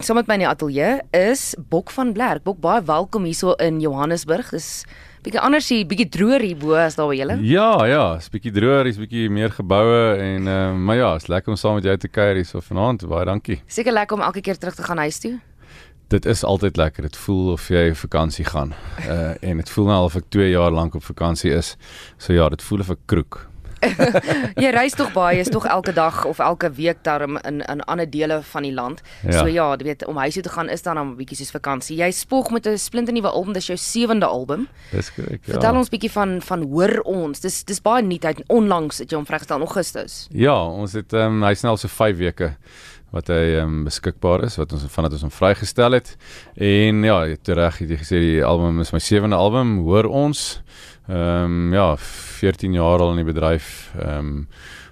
Saam met my in die ateljee is Bok van Blerk. Bok baie welkom hierso in Johannesburg. Dis bietjie anders hier, bietjie droër hier bo as daar by julle. Ja, ja, is bietjie droër, is bietjie meer geboue en uh, maar ja, is lekker om saam met jou te kuier hier so vanaand. Baie dankie. Seker lekker om elke keer terug te gaan huis toe. Dit is altyd lekker. Dit voel of jy vakansie gaan. Uh en dit voel nou al of ek 2 jaar lank op vakansie is. So ja, dit voel of ek kroek. jy reis tog baie, is tog elke dag of elke week daar in in ander dele van die land. Ja. So ja, jy weet om huis toe te gaan is dan 'n bietjie soos vakansie. Jy spog met 'n splinternuwe album, dis jou sewende album. Dis korrek. Ja. Vertel ons bietjie van van hoor ons. Dis dis baie nuutheid. Onlangs het jy hom vrygestel in Augustus. Ja, ons het ehm um, hy snel so 5 weke wat hy um, beskikbaar is wat ons vandat ons hom vrygestel het. En ja, jy reg het jy gesê die album is my sewende album, hoor ons. Ehm um, ja, 14 jaar al in die bedryf. Ehm um,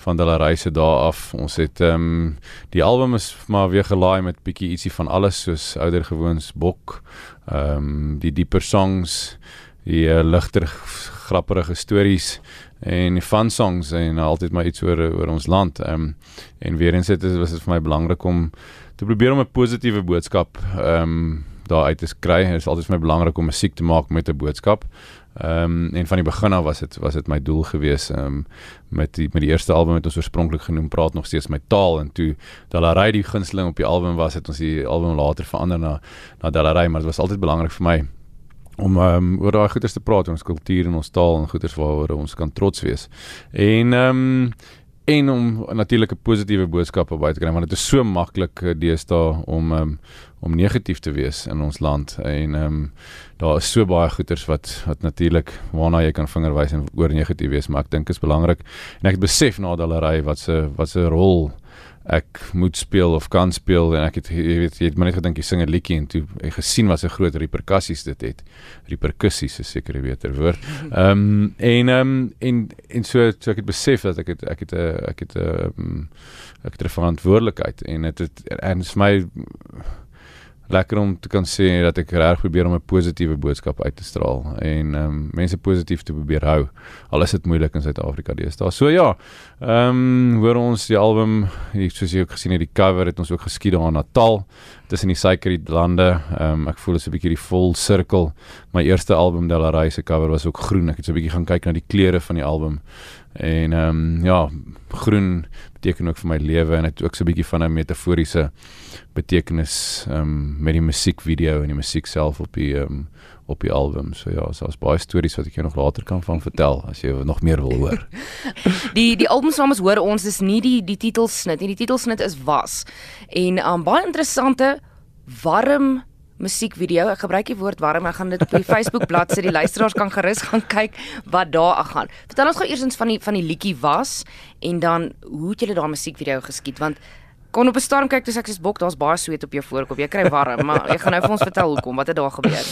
van hulle reise daar af. Ons het ehm um, die album is maar weer gelaai met bietjie ietsie van alles soos ouer gewoons bok. Ehm um, die dieper songs, die uh, ligter grappige stories en fun songs en altyd maar iets oor oor ons land. Ehm um, en weer eens het was dit vir my belangrik om te probeer om 'n positiewe boodskap ehm um, daar uit te kry. Dit is altyd vir my belangrik om musiek te maak met 'n boodskap. Ehm um, en van die begin af was dit was dit my doel gewees ehm um, met die met die eerste album het ons oorspronklik genoem praat nog steeds my taal en toe Dalarai die gunsteling op die album was het ons die album later verander na na Dalarai maar dit was altyd belangrik vir my om um, oor daai goeders te praat ons kultuur en ons taal en goeders waaroor ons kan trots wees. En ehm um, en om natuurlik 'n positiewe boodskap op buite te kry want dit is so maklik uh, deesdae om um, om negatief te wees in ons land. En ehm um, daar is so baie goeters wat wat natuurlik waarna jy kan vingerwys en oor negatief wees maar ek dink is belangrik. En ek het besef na dallery wat se wat se rol ek moet speel of kan speel en ek het jy weet jy het maar net gedink jy sing 'n liedjie en toe ek gesien wat 'n groot reperkusies dit het. Reperkusies is seker 'n beter woord. Ehm um, en ehm um, en en so so ek het besef dat ek het ek het 'n ek het 'n um, ek het 'n verantwoordelikheid en dit het en vir my lekker om te kan sê dat ek reg probeer om 'n positiewe boodskap uit te straal en ehm um, mense positief te probeer hou. Al is dit moeilik in Suid-Afrika deesdae. So ja, ehm um, hoor ons die album, soos jy ook gesien het, die cover het ons ook geskied daar in Natal tussen die suikerriet lande. Ehm um, ek voel dit is 'n bietjie die vol sirkel. My eerste album Delaray se cover was ook groen. Ek het so 'n bietjie gaan kyk na die kleure van die album. En ehm um, ja, groen beteken ook vir my lewe en dit ook so 'n bietjie van 'n metaforiese betekenis ehm um, met die musiekvideo en die musiek self op die ehm um, op die album. So ja, so daar's baie stories wat ek jou nog later kan van vertel as jy nog meer wil hoor. die die album se naam is hoor ons is nie die die titelsnit nie. Die titelsnit is was. En um, baie interessante warm musiekvideo. Ek gebruik die woord warm. Ek gaan dit op die Facebook bladsy die luisteraars kan gerus gaan kyk wat daar aan. Vertel ons gou eers van die van die liedjie was en dan hoe het julle daai musiekvideo geskiet want kon op 'n storm kyk toe ek sê bok daar's baie sweet op jou voorkop. Jy kry warm, maar jy gaan nou vir ons vertel hoekom. Wat het daar gebeur?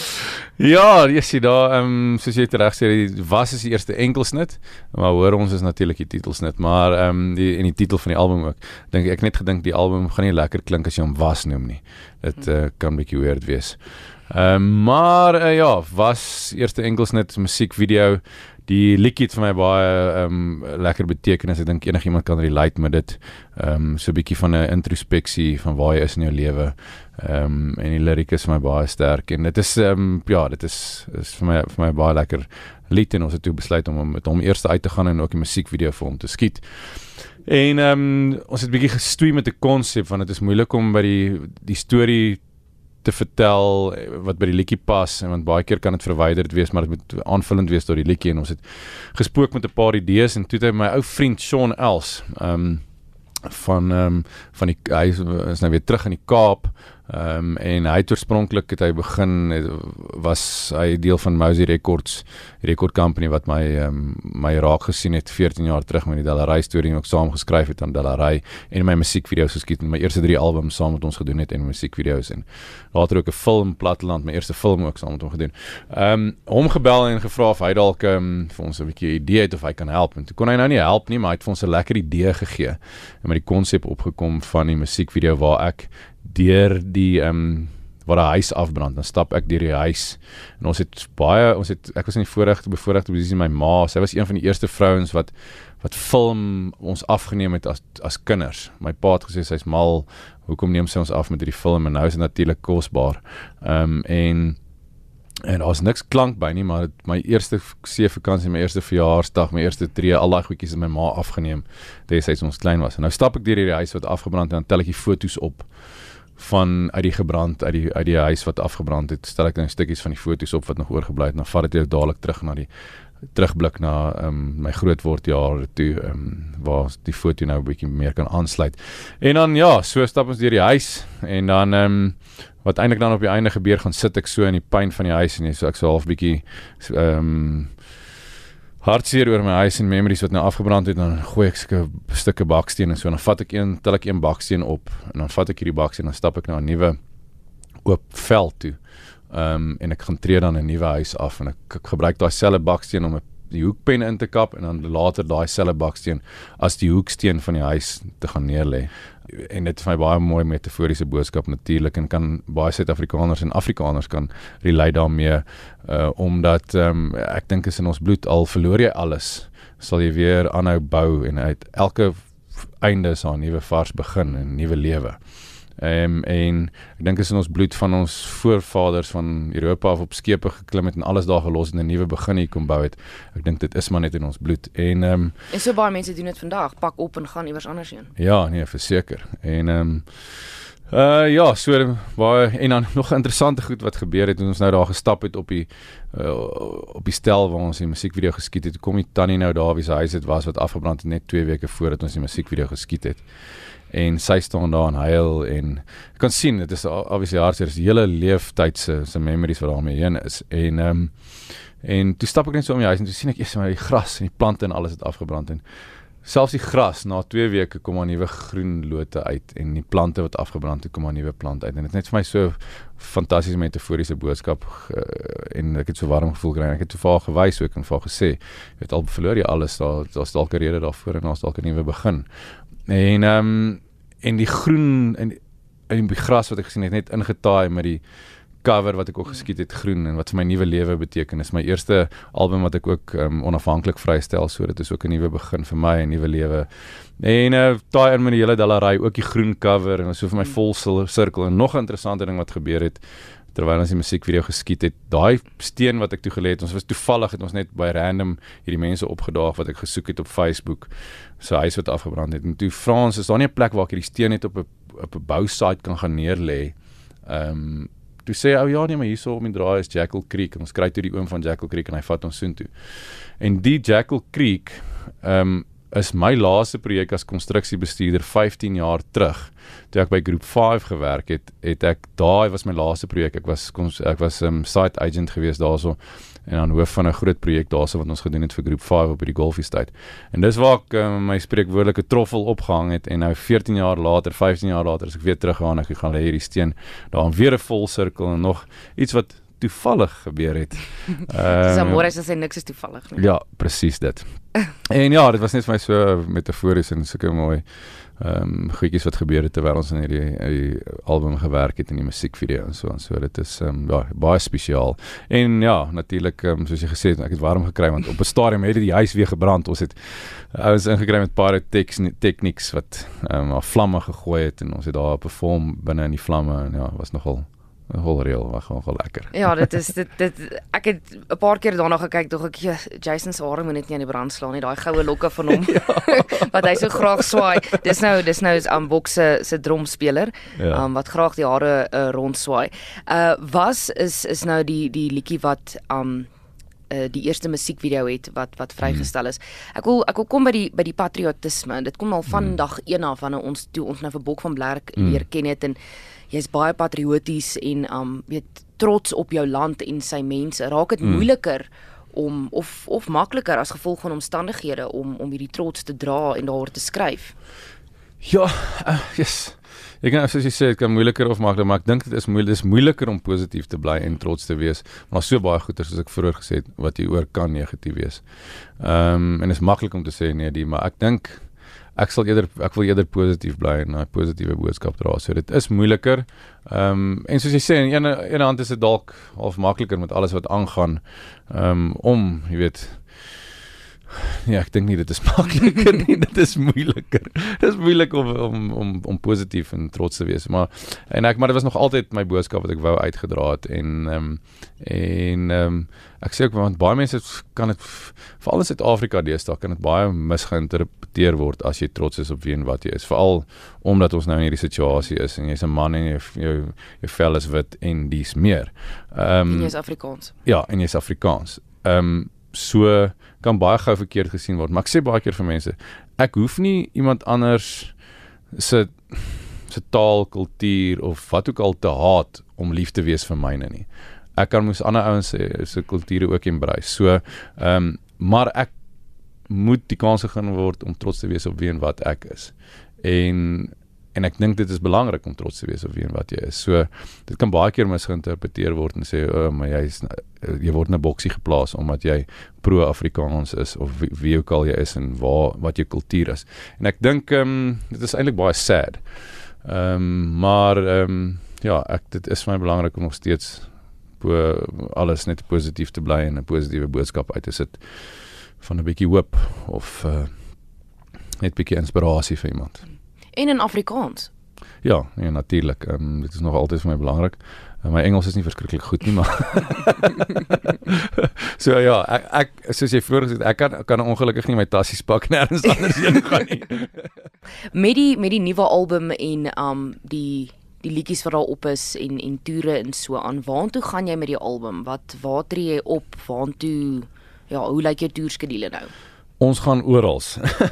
Ja, jy sien daar ehm um, soos jy reg sê, die was is die eerste enkelsnit, maar hoor ons is natuurlik die titelsnit, maar ehm um, die in die titel van die album ook. Dink ek net gedink die album gaan nie lekker klink as jy hom was noem nie. Dit uh, kan 'n bietjie weird wees. Ehm um, maar uh, ja, was eerste enkelsnit musiekvideo die liedjie het vir my baie ehm um, lekker betekenis. Ek dink enigiemand kan relate met dit. Ehm um, so 'n bietjie van 'n introspeksie van waar jy is in jou lewe. Ehm um, en die liriek is vir my baie sterk en dit is ehm um, ja, dit is is vir my vir my baie lekker lied en ons het toe besluit om met hom eers uit te gaan en ook 'n musiekvideo vir hom te skiet. En ehm um, ons het bietjie gestoei met 'n konsep want dit is moeilik om by die die storie te vertel eh, wat by die liedjie pas en want baie keer kan dit verwyderd wees maar dit moet aanvullend wees tot die liedjie en ons het gespook met 'n paar idees en toe het my ou vriend Sean Els um van ehm um, van die hy is nou weer terug in die Kaap Ehm um, en hy het oorspronklik het hy begin het, was hy deel van Mousy Records record company wat my ehm um, my raak gesien het 14 jaar terug met die Dalarai storie en ook saam geskryf het aan Dalarai en my musiekvideo's geskiet en my eerste 3 albums saam met ons gedoen het en musiekvideo's en later ook 'n film Platteland my eerste film ook saam met hom gedoen. Ehm um, hom gebel en gevra of hy dalk ehm um, vir ons 'n bietjie idee het of hy kan help en toe kon hy nou nie help nie maar hy het vir ons 'n lekker idee gegee en met die konsep opgekom van die musiekvideo waar ek deur die ehm um, waar 'n huis afbrand, dan stap ek deur die huis. En ons het baie ons het ek was in die voorregte bevoorregte posisie my ma, sy was een van die eerste vrouens wat wat film ons afgeneem het as as kinders. My pa het gesê sy's mal, hoekom neem sy ons af met hierdie film en nou is dit natuurlik kosbaar. Ehm um, en en daar's niks klank by nie, maar my eerste see vakansie, my eerste verjaarsdag, my eerste tree, al daai goedjies het my ma afgeneem destyds ons klein was. En nou stap ek deur hierdie huis wat afgebrand het en dan tel ek die foto's op van uit die gebrand uit die uit die huis wat afgebrand het. Stel ek nou stukkies van die foto's op wat nog oorgebly het en dan vat dit dadelik terug na die terugblik na ehm um, my grootword jare toe ehm um, waar die foto nou 'n bietjie meer kan aansluit. En dan ja, so stap ons deur die huis en dan ehm um, wat eintlik dan op die einde gebeur gaan sit ek so in die pyn van die huis en so ek so half bietjie ehm um, hartseer oor my huis en memories wat nou afgebrand het dan gooi ek sulke stukke baksteen en so en dan vat ek een tel ek een baksteen op en dan vat ek hierdie baksteen en dan stap ek na 'n nuwe oop veld toe. Ehm um, en ek gaan tree dan 'n nuwe huis af en ek, ek gebruik daai selfe baksteen om 'n die hoekpen in te kap en dan later daai selfe baksteen as die hoeksteen van die huis te gaan neerlê en dit is my baie mooi metaforiese boodskap natuurlik en kan baie Suid-Afrikaners en Afrikaners kan relate daarmee uh omdat um, ek dink is in ons bloed al verloor jy alles sal jy weer aanhou bou en uit elke einde is 'n nuwe vars begin en 'n nuwe lewe. Ehm um, en ek dink is in ons bloed van ons voorvaders van Europa af op skepe geklim het en alles daar gelos en 'n nuwe begin hier kom bou het. Ek dink dit is maar net in ons bloed. En ehm um, En so baie mense doen dit vandag, pak op en gaan iewers anders heen. Ja, nee, verseker. En ehm um, Uh ja, so baie en dan nog interessante goed wat gebeur het toe ons nou daar gestap het op die uh, op die stel waar ons die musiekvideo geskiet het. Kom die tannie nou daar wie se huis dit was wat afgebrand het net 2 weke voordat ons die musiekvideo geskiet het en sy staan daar en huil en ek kan sien dit is obviously hartseer is hele leeftyd se se memories wat daarmee heen is. En ehm um, en toe stap ek net so om die huis en toe sien ek eers maar die gras en die plante en alles het afgebrand. En selfs die gras na 2 weke kom 'n nuwe groen lote uit en die plante wat afgebrand het kom 'n nuwe plant uit. En dit is net vir my so fantastiese metaforiese boodskap uh, en ek het so warm gevoel gekry ek het toe vir haar gewys ook en vir haar gesê jy weet al verloor jy alles daar daar's dalk 'n rede daarvoor en daar's dalk 'n nuwe begin En ehm um, en die groen en en die gras wat ek gesien het net ingetaai met die cover wat ek ook geskiet het groen en wat vir my nuwe lewe beteken. Is my eerste album wat ek ook um, onafhanklik vrystel so dit is ook 'n nuwe begin vir my 'n nuwe lewe. En uh, daai in met die hele dallery ook die groen cover en so vir my vol sirkel en nog 'n interessante ding wat gebeur het terwyl ons die musiekvideo geskiet het. Daai steen wat ek toe gelê het, ons was toevallig het ons net by random hierdie mense opgedaag wat ek gesoek het op Facebook. So huis wat afgebrand het. En toe Frans, is daar nie 'n plek waar ek hierdie steen net op 'n op 'n bousite kan gaan neerlê? Ehm um, toe sê ou ja nee, maar hierso om die draai is Jackal Creek en ons kry toe die oom van Jackal Creek en hy vat ons soontoe. En die Jackal Creek ehm um, is my laaste projek as konstruksiebestuurder 15 jaar terug. Toe ek by Groep 5 gewerk het, het ek daai was my laaste projek. Ek was ek was 'n um, site agent gewees daarso en aan hoof van 'n groot projek daarso wat ons gedoen het vir Groep 5 op die Golf Estate. En dis waar ek um, my spreekwoordelike troffel opgehang het en nou 14 jaar later, 15 jaar later, as ek weer teruggaan, ek gaan lê hierdie steen daar weer 'n vol sirkel en nog iets wat toevallig gebeur het. Ehm uh, Samora sê niks is toevallig nie. Ja, presies dit. en ja, dit was net vir my so metafories en sulke mooi ehm um, goedjies wat gebeur het terwyl ons in hierdie, hierdie album gewerk het in die musiekvideo en so en so. Dit is ehm um, ja, baie spesiaal. En ja, natuurlik ehm um, soos jy gesê het, ek het warm gekry want op 'n stadium het die huis weer gebrand. Ons het ons ingekry met paar tegniks wat ehm um, vlamme gegooi het en ons het daar perform binne in die vlamme en ja, was nogal holreël was gewoon wel lekker. Ja, dit is dit dit ek het 'n paar keer daarna gekyk tog ek Jason se hare moet net nie aan die brand slaan nie. Daai goue lokke van hom ja. wat hy so graag swaai. Dis nou dis nou is Ambok se se drumspeler ja. um, wat graag die hare uh, rond swaai. Uh was is is nou die die liedjie wat um uh, die eerste musiekvideo het wat wat vrygestel is. Ek wil ek wil kom by die by die patriotisme. Dit kom al van mm. dag 1 af wanneer ons toe ons nou vir Bok van Blerk mm. leer ken het en jy's baie patrioties en um weet trots op jou land en sy mense. Raak dit mm. moeiliker om of of makliker as gevolg van omstandighede om om hierdie trots te dra en daaroor te skryf? Ja, uh, yes. Ek kan soos jy sê, dit kan moeiliker of makliker, maar ek dink dit is moeilik, dis moeiliker om positief te bly en trots te wees. Maar so baie goeie soos ek vroeër gesê het wat jy oor kan negatief wees. Ehm um, en is maklik om te sê nee, die, maar ek dink ek sal eerder ek wil eerder positief bly en 'n positiewe boodskap dra. So dit is moeiliker. Ehm um, en soos jy sê, aan een een hand is dit dalk half makliker met alles wat aangaan ehm um, om, jy weet, Ja, ek dink nie dit is makliker nie, dit is moeiliker. Dit is moeilik om om om om positief en trots te wees, maar en ek maar dit was nog altyd my boodskap wat ek wou uitgedra het en ehm um, en ehm um, ek sê ook want baie mense kan dit veral in Suid-Afrika deesdae kan dit baie misgeïnterpreteer word as jy trots is op wie en wat jy is, veral omdat ons nou in hierdie situasie is en jy's 'n man en jy jou jou vel is wit en dis meer. Ehm um, jy's Afrikaans. Ja, en jy's Afrikaans. Ehm um, so kan baie gou verkeerd gesien word. Maar ek sê baie keer vir mense, ek hoef nie iemand anders se se taal, kultuur of wat ook al te haat om lief te wees vir myne nie. Ek kan mos ander ouens se se kulture ook embrace. So, ehm um, maar ek moet die kans gegee word om trots te wees op wie en wat ek is. En en ek dink dit is belangrik om trots te wees op wie en wat jy is. So dit kan baie keer misgeïnterpreteer word en sê o, oh, maar jy is jy word in 'n boksie geplaas omdat jy pro-Afrikaans is of wie, ook al jy is en waar wat jou kultuur is. En ek dink ehm um, dit is eintlik baie sad. Ehm um, maar ehm um, ja, ek dit is vir my belangrik om nog steeds bo alles net positief te bly en 'n positiewe boodskap uit te sit van 'n bietjie hoop of uh, net 'n bietjie inspirasie vir iemand. En in Afrikaans. Ja, nee, natuurlik. Ehm um, dit is nog altyd vir my belangrik. Uh, my Engels is nie verskriklik goed nie, maar So ja, ek, ek soos jy vroeër gesê het, ek kan kan ongelukkig nie my tassies pak nêrens anders heen gaan nie. met die met die nuwe album en um die die liedjies wat daar op is en en toere en so aan. Waartoe gaan jy met die album? Wat waar tree jy op? Waartoe ja, hoe lyk jou toerskedule nou? Ons gaan oral.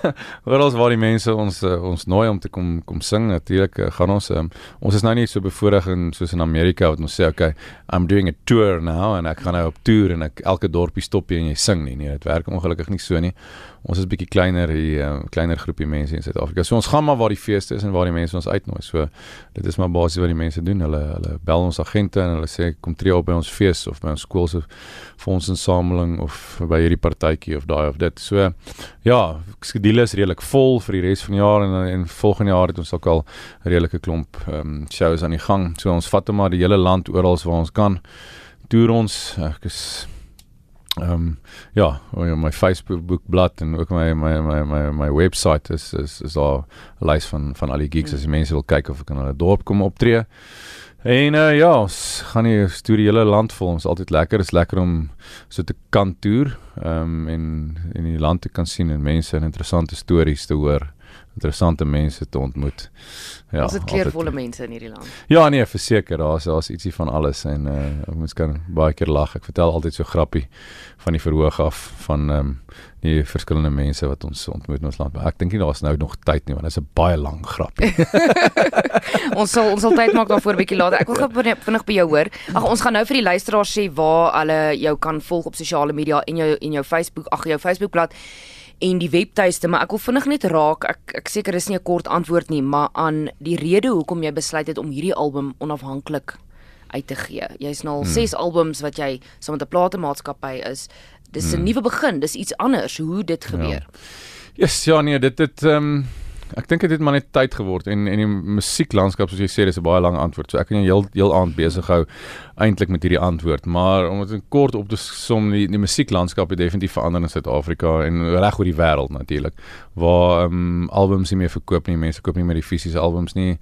oral waar die mense ons uh, ons nooi om te kom kom sing. Natuurlik uh, gaan ons um, ons is nou nie so bevoorreg in soos in Amerika wat ons sê okay, I'm doing a tour now en ek gaan nou op toer en ek elke dorpie stop jy en jy sing nie. Nee, dit werk ongelukkig nie so nie ons is bietjie kleiner hier uh, kleiner groepie mense in Suid-Afrika. So ons gaan maar waar die feeste is en waar die mense ons uitnooi. So dit is maar basies wat die mense doen. Hulle hulle bel ons agente en hulle sê kom tree op by ons fees of by ons skool se fondsinsameling of by hierdie partytjie of daai of dit. So ja, skedule is redelik vol vir die res van die jaar en en volgende jaar het ons ook al 'n redelike klomp ehm um, shows aan die gang. So ons vat hom maar die hele land oral waar ons kan. Toer ons ek is Ehm um, ja, my Facebook blad en ook my my my my my webwerf is is is daar 'n lys van van al die gigs as die mense wil kyk of ek in hulle dorp kom optree. En uh, ja, ons gaan nie storie hele land vol. Ons altyd lekker, is lekker om so te kan toer, ehm um, en in die land te kan sien en mense en interessante stories te hoor interessante mense te ontmoet. Ja, ons het kleurvolle mense in hierdie land. Ja, nee, verseker, daar's daar's ietsie van alles en uh ons kan baie keer lag. Ek vertel altyd so grappie van die verhoog af van ehm um, die verskillende mense wat ons ontmoet in ons land. Ek dink nie daar's nou nog tyd nie want dit is 'n baie lang grappie. ons sal ons sal tyd maak daarvoor 'n bietjie later. Ek wil gou vinnig by jou hoor. Ag ons gaan nou vir die luisteraars sê waar hulle jou kan volg op sosiale media en jou en jou Facebook, ag jou Facebookblad en die webtuiste, maar ek wil vinnig net raak. Ek ek seker is nie 'n kort antwoord nie, maar aan die rede hoekom jy besluit het om hierdie album onafhanklik uit te gee. Jy's nou al 6 hmm. albums wat jy saam met 'n platemaatskappy is. Dis 'n hmm. nuwe begin, dis iets anders hoe dit ja. gebeur. Ja. Yes, ja nee, dit het ehm um, ek dink dit het maar net tyd geword en en die musieklandskap soos jy sê dis 'n baie lang antwoord. So ek kan jou heel heel aand besig hou eintlik met hierdie antwoord, maar om dit kort op te som die die musieklandskap het definitief verander in Suid-Afrika en reg oor die wêreld natuurlik. Waar ehm um, albums nie meer verkoop nie, mense koop nie meer die fisiese albums nie.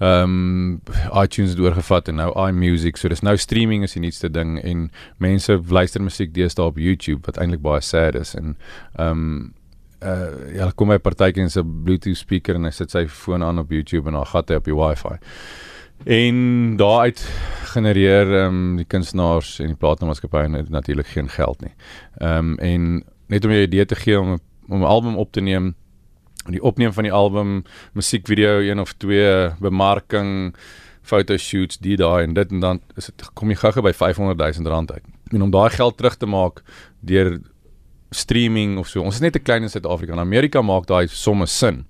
Ehm um, iTunes het oorgevat en nou iMusic, so dis nou streaming is die nuutste ding en mense luister musiek deesdae op YouTube wat eintlik baie sad is en ehm um, uh ja, kom by partytjie en 'n Bluetooth speaker en hy sit sy foon aan op YouTube en dan gat hy op die Wi-Fi. En daaruit genereer ehm um, die kunstenaars en die platenmaatskappye natuurlik geen geld nie. Ehm um, en net om jou idee te gee om om 'n album op te neem, die opneem van die album, musiekvideo, een of twee bemarking, fotoshoots, die daai en dit en dan is dit kom jy gou-gou by 500 000 rand uit. En om daai geld terug te maak deur streaming of so. Ons is net te klein in Suid-Afrika. In Amerika maak daai somme sin.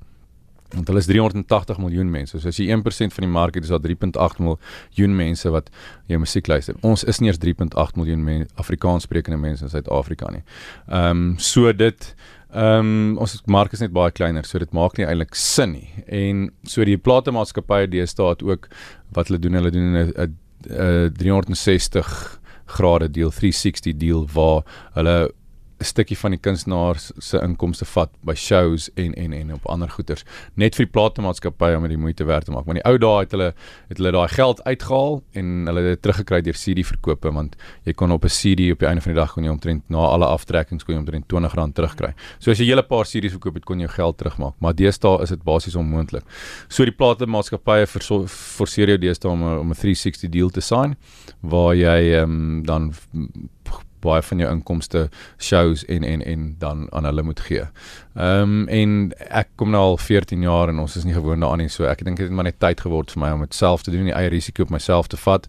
want hulle is 380 miljoen mense. So as jy 1% van die mark het, is daar 3.8 miljoen mense wat jou musiek luister. Ons is nie eens 3.8 miljoen men Afrikaanssprekende mense in Suid-Afrika nie. Ehm um, so dit Ehm um, ons mark is net baie kleiner, so dit maak nie eintlik sin nie. En so die platemaatskappye deesdae het ook wat hulle doen, hulle doen 'n 'n 360 grade deal, 360 deal waar hulle 'n stukkie van die kunstenaar se inkomste vat by shows en en en op ander goederes net vir die platemaatskappye om dit moeite werd te maak. Maar in die ou dae het hulle het hulle daai geld uitgehaal en hulle het dit teruggekry deur CD verkope want jy kon op 'n CD op die einde van die dag kon jy omtrent na alle aftrekkings kon jy omtrent R20 terugkry. So as jy 'n hele paar CD's verkoop het kon jy jou geld terugmaak. Maar deesdae is dit basies onmoontlik. So die platemaatskappye forceer jou deesdae om om 'n 360 deal te sign waar jy ehm um, dan baie van jou inkomste shows en en en dan aan hulle moet gee. Ehm um, en ek kom nou al 14 jaar en ons is nie gewoond daaraan nie, so ek dink dit het maar net tyd geword vir my om dit self te doen, die eie risiko op myself te vat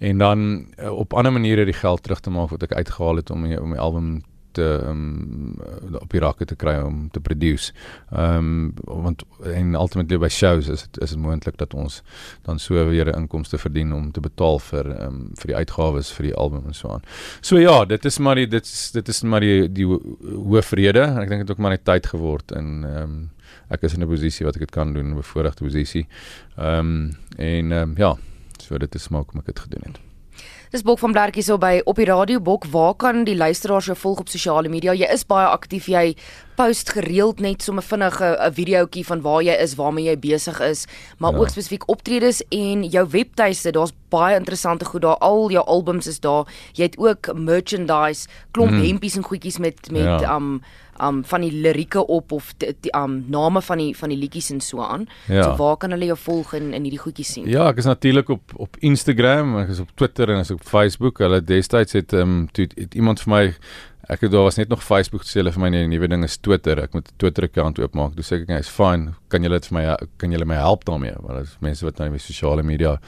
en dan uh, op ander maniere die geld terug te maak wat ek uitgehaal het om my, om my album te um, op die rakke te kry om te produce. Ehm um, want en ultimately by shows is dit is dit moontlik dat ons dan so weer inkomste verdien om te betaal vir ehm um, vir die uitgawes vir die album en so aan. So ja, dit is maar die dit is dit is maar die die hoofrede ek dink dit het ook maar net tyd geword en ehm um, ek is in 'n posisie wat ek dit kan doen, 'n bevoordeelde posisie. Ehm um, en ehm um, ja, so dit is maar hoe ek dit gedoen het. Dis Bok van Blerkie so by op die radio Bok. Waar kan die luisteraars jou volg op sosiale media? Jy is baie aktief. Jy post gereeld net sommer vinnige 'n videoetjie van waar jy is, waarmee jy besig is, maar ja. ook spesifiek optredes en jou webtuiste. Daar's baie interessante goed daar. Al jou albums is daar. Jy het ook merchandise, klomp mm. hempies en goedjies met met ja. um um van die lirieke op of die, um name van die van die liedjies en so aan. Ja. So waar kan hulle jou volg in in hierdie goedjies sien? Ja, ek is natuurlik op op Instagram, ek is op Twitter en ek is op Facebook. Hulle destyds het um toe het, het iemand vir my ek het daar was net nog Facebook sê hulle vir my nee, die nuwe ding is Twitter. Ek moet 'n Twitter account oopmaak. Toe sê ek net, "Is fine. Kan julle dit vir my kan julle my help daarmee?" Want daar's mense wat nou met sosiale media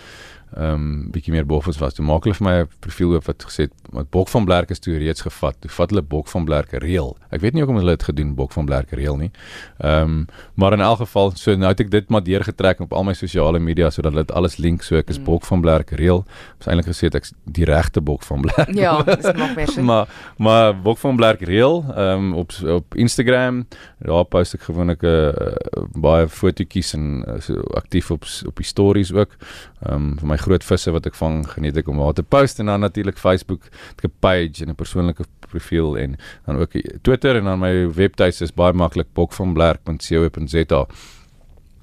ehm um, bietjie meer boffels was. Toe maak hulle vir my 'n profiel oop wat gesê het met Bok van Blerk is toe reeds gevat. Toe vat hulle Bok van Blerk reël. Ek weet nie hoekom hulle dit gedoen Bok van Blerk reël nie. Ehm um, maar in elk geval so nou het ek dit maar deurgetrek op al my sosiale media sodat dit alles link so ek is mm. Bok van Blerk reël. Ons eintlik gesê het ek die regte Bok van Blerk. Ja, dis nog meer. maar maar Bok van Blerk reël ehm um, op op Instagram daar post ek gewoonlik 'n uh, baie fotootjies en uh, so aktief op op die stories ook. Ehm um, vir my groot visse wat ek vang, geniet ek om daar te post en dan natuurlik Facebook, 'n page en 'n persoonlike profiel en dan ook Twitter en dan my webtuiste is baie maklik bokvanblerk.co.za.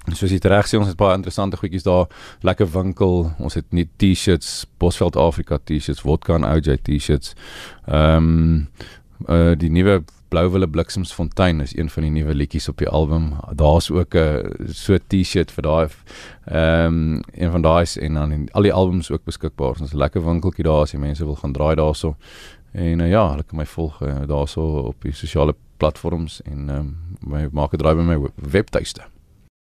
Soos jy reg sê, ons het baie interessante goedjies daar, lekker winkel. Ons het nie T-shirts, Bosveld Afrika T-shirts, Vodka en OJ T-shirts. Ehm um, uh die nuwe Blouwille Bliksemsfontein is een van die nuwe liedjies op die album. Daar's ook 'n so T-shirt vir daai ehm um, een van daai's en dan in, al die albums ook beskikbaar. Ons 'n lekker winkeltjie daar as jy mense wil gaan draai daarso. En uh, ja, hulle kan my volg uh, daarso op die sosiale platforms en ehm um, my maak 'n draai by my webtuiste.